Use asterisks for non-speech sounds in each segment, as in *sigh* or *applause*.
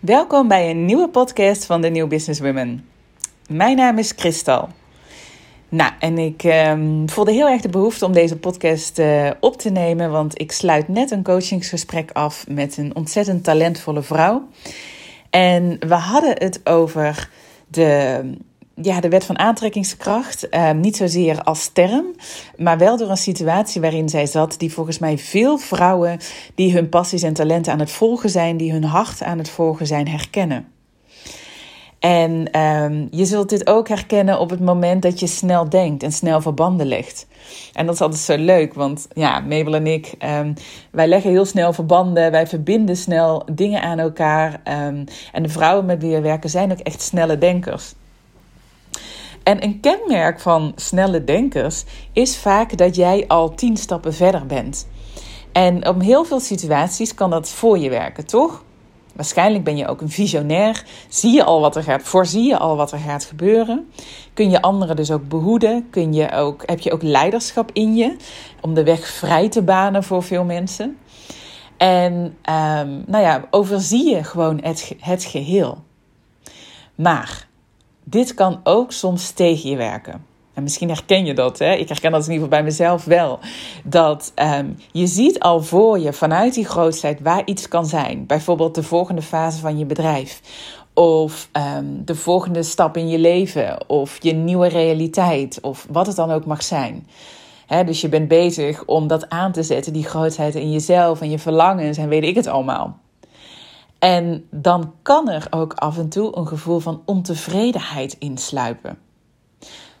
Welkom bij een nieuwe podcast van de New Business Women. Mijn naam is Kristal. Nou, en ik um, voelde heel erg de behoefte om deze podcast uh, op te nemen, want ik sluit net een coachingsgesprek af met een ontzettend talentvolle vrouw. En we hadden het over de ja, de wet van aantrekkingskracht. Uh, niet zozeer als term, maar wel door een situatie waarin zij zat, die volgens mij veel vrouwen die hun passies en talenten aan het volgen zijn, die hun hart aan het volgen zijn, herkennen. En um, je zult dit ook herkennen op het moment dat je snel denkt en snel verbanden legt. En dat is altijd zo leuk, want ja, Mabel en ik, um, wij leggen heel snel verbanden, wij verbinden snel dingen aan elkaar. Um, en de vrouwen met wie we werken zijn ook echt snelle denkers. En een kenmerk van snelle denkers is vaak dat jij al tien stappen verder bent. En op heel veel situaties kan dat voor je werken, toch? Waarschijnlijk ben je ook een visionair. Zie je al wat er gaat, voorzie je al wat er gaat gebeuren. Kun je anderen dus ook behoeden? Kun je ook, heb je ook leiderschap in je om de weg vrij te banen voor veel mensen? En um, nou ja, overzie je gewoon het, het geheel. Maar dit kan ook soms tegen je werken. En misschien herken je dat, hè? ik herken dat in ieder geval bij mezelf wel. Dat um, je ziet al voor je vanuit die grootheid waar iets kan zijn. Bijvoorbeeld de volgende fase van je bedrijf. Of um, de volgende stap in je leven. Of je nieuwe realiteit. Of wat het dan ook mag zijn. Dus je bent bezig om dat aan te zetten, die grootheid in jezelf en je verlangens en weet ik het allemaal. En dan kan er ook af en toe een gevoel van ontevredenheid insluipen.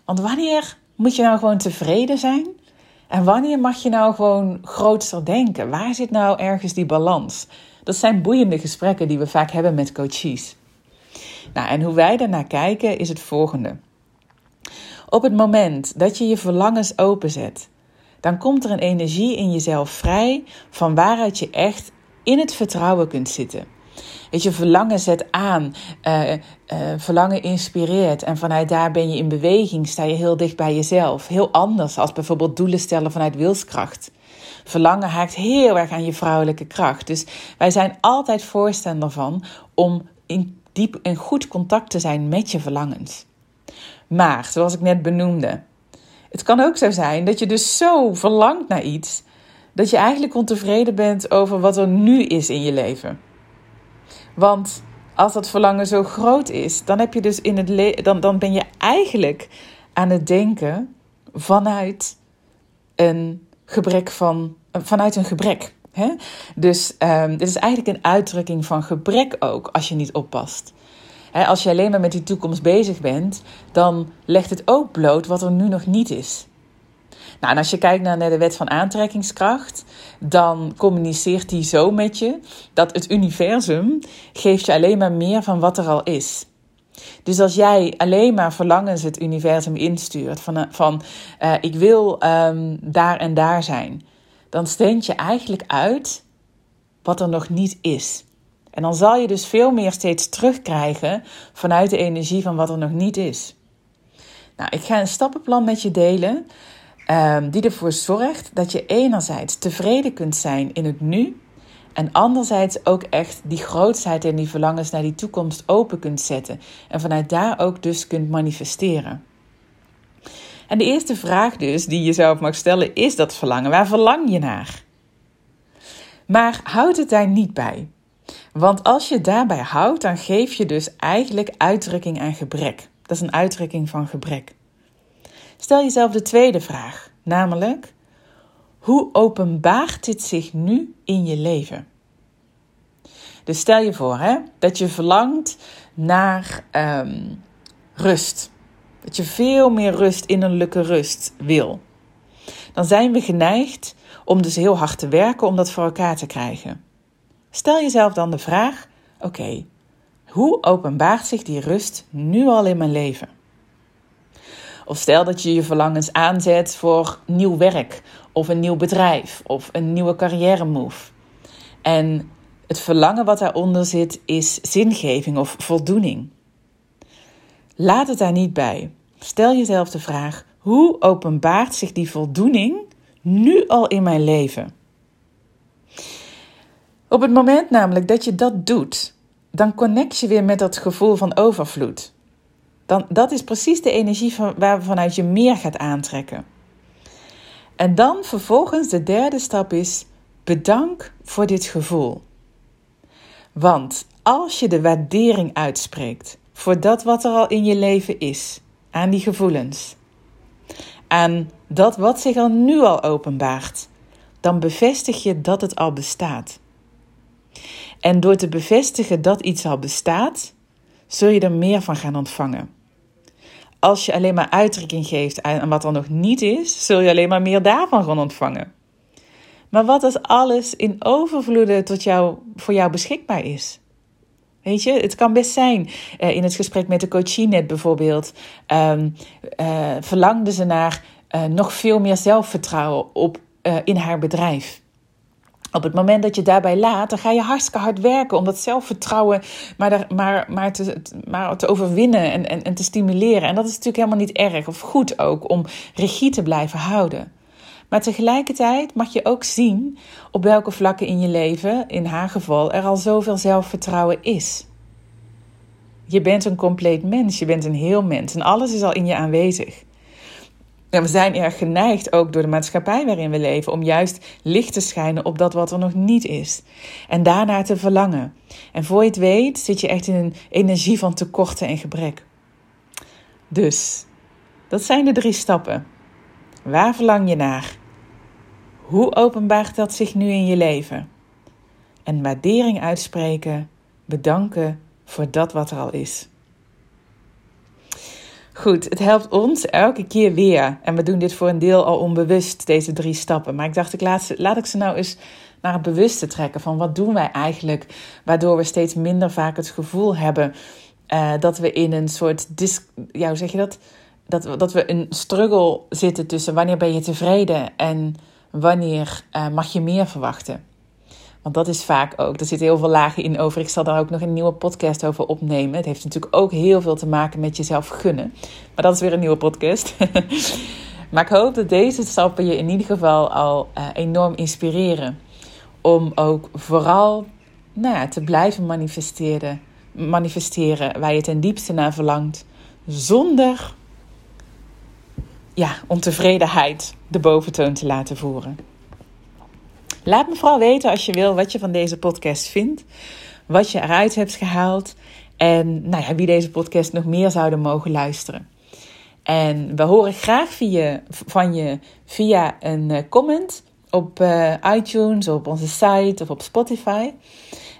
Want wanneer moet je nou gewoon tevreden zijn? En wanneer mag je nou gewoon grootster denken? Waar zit nou ergens die balans? Dat zijn boeiende gesprekken die we vaak hebben met coaches. Nou, en hoe wij daarnaar kijken is het volgende. Op het moment dat je je verlangens openzet, dan komt er een energie in jezelf vrij van waaruit je echt in het vertrouwen kunt zitten. Weet je, verlangen zet aan, uh, uh, verlangen inspireert en vanuit daar ben je in beweging, sta je heel dicht bij jezelf. Heel anders als bijvoorbeeld doelen stellen vanuit wilskracht. Verlangen haakt heel erg aan je vrouwelijke kracht. Dus wij zijn altijd voorstander van om in diep en goed contact te zijn met je verlangens. Maar, zoals ik net benoemde, het kan ook zo zijn dat je dus zo verlangt naar iets dat je eigenlijk ontevreden bent over wat er nu is in je leven. Want als dat verlangen zo groot is, dan, heb je dus in het dan, dan ben je eigenlijk aan het denken vanuit een gebrek van, vanuit een gebrek. Hè? Dus um, dit is eigenlijk een uitdrukking van gebrek ook, als je niet oppast. als je alleen maar met die toekomst bezig bent, dan legt het ook bloot wat er nu nog niet is. Nou, en als je kijkt naar de wet van aantrekkingskracht, dan communiceert die zo met je dat het universum geeft je alleen maar meer van wat er al is. Dus als jij alleen maar verlangens het universum instuurt van, van uh, ik wil um, daar en daar zijn, dan steent je eigenlijk uit wat er nog niet is. En dan zal je dus veel meer steeds terugkrijgen vanuit de energie van wat er nog niet is. Nou, ik ga een stappenplan met je delen Um, die ervoor zorgt dat je enerzijds tevreden kunt zijn in het nu. En anderzijds ook echt die grootheid en die verlangens naar die toekomst open kunt zetten. En vanuit daar ook dus kunt manifesteren. En de eerste vraag dus die je zelf mag stellen is dat verlangen. Waar verlang je naar? Maar houd het daar niet bij. Want als je daarbij houdt, dan geef je dus eigenlijk uitdrukking aan gebrek. Dat is een uitdrukking van gebrek. Stel jezelf de tweede vraag, namelijk: hoe openbaart dit zich nu in je leven? Dus stel je voor hè, dat je verlangt naar um, rust. Dat je veel meer rust, innerlijke rust wil. Dan zijn we geneigd om dus heel hard te werken om dat voor elkaar te krijgen. Stel jezelf dan de vraag: oké, hoe openbaart zich die rust nu al in mijn leven? Of stel dat je je verlangens aanzet voor nieuw werk of een nieuw bedrijf of een nieuwe carrière move. En het verlangen wat daaronder zit is zingeving of voldoening. Laat het daar niet bij. Stel jezelf de vraag: hoe openbaart zich die voldoening nu al in mijn leven? Op het moment namelijk dat je dat doet, dan connect je weer met dat gevoel van overvloed. Dan, dat is precies de energie van, je meer gaat aantrekken. En dan vervolgens de derde stap is: bedank voor dit gevoel. Want als je de waardering uitspreekt voor dat wat er al in je leven is, aan die gevoelens, aan dat wat zich al nu al openbaart, dan bevestig je dat het al bestaat. En door te bevestigen dat iets al bestaat, zul je er meer van gaan ontvangen. Als je alleen maar uitdrukking geeft aan wat er nog niet is, zul je alleen maar meer daarvan gaan ontvangen. Maar wat als alles in overvloeden tot jou, voor jou beschikbaar is? Weet je, het kan best zijn. Uh, in het gesprek met de coachie net bijvoorbeeld, um, verlangde ze naar uh, nog veel meer zelfvertrouwen op, in haar bedrijf. Op het moment dat je daarbij laat, dan ga je hartstikke hard werken om dat zelfvertrouwen maar, maar, maar, te, maar te overwinnen en, en, en te stimuleren. En dat is natuurlijk helemaal niet erg of goed ook om regie te blijven houden. Maar tegelijkertijd mag je ook zien op welke vlakken in je leven, in haar geval, er al zoveel zelfvertrouwen is. Je bent een compleet mens, je bent een heel mens en alles is al in je aanwezig. We zijn erg geneigd, ook door de maatschappij waarin we leven, om juist licht te schijnen op dat wat er nog niet is. En daarnaar te verlangen. En voor je het weet, zit je echt in een energie van tekorten en gebrek. Dus, dat zijn de drie stappen. Waar verlang je naar? Hoe openbaart dat zich nu in je leven? En waardering uitspreken, bedanken voor dat wat er al is. Goed, het helpt ons elke keer weer. En we doen dit voor een deel al onbewust, deze drie stappen. Maar ik dacht, ik laat, laat ik ze nou eens naar het bewuste trekken. Van wat doen wij eigenlijk, waardoor we steeds minder vaak het gevoel hebben uh, dat we in een soort, dis, hoe zeg je dat? dat? Dat we een struggle zitten tussen wanneer ben je tevreden en wanneer uh, mag je meer verwachten. Want dat is vaak ook, er zitten heel veel lagen in over. Ik zal daar ook nog een nieuwe podcast over opnemen. Het heeft natuurlijk ook heel veel te maken met jezelf gunnen. Maar dat is weer een nieuwe podcast. *laughs* maar ik hoop dat deze stappen je in ieder geval al uh, enorm inspireren. Om ook vooral nou ja, te blijven manifesteren, manifesteren waar je ten diepste naar verlangt. Zonder ja, ontevredenheid de boventoon te laten voeren. Laat me vooral weten als je wil wat je van deze podcast vindt, wat je eruit hebt gehaald en nou ja, wie deze podcast nog meer zouden mogen luisteren. En we horen graag van je via een eh, comment op uh, iTunes, op onze site of op Spotify.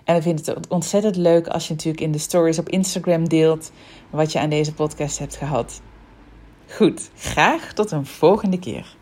En we vinden het ontzettend leuk als je natuurlijk in de stories op Instagram deelt wat je aan deze podcast hebt gehad. Goed, graag tot een volgende keer.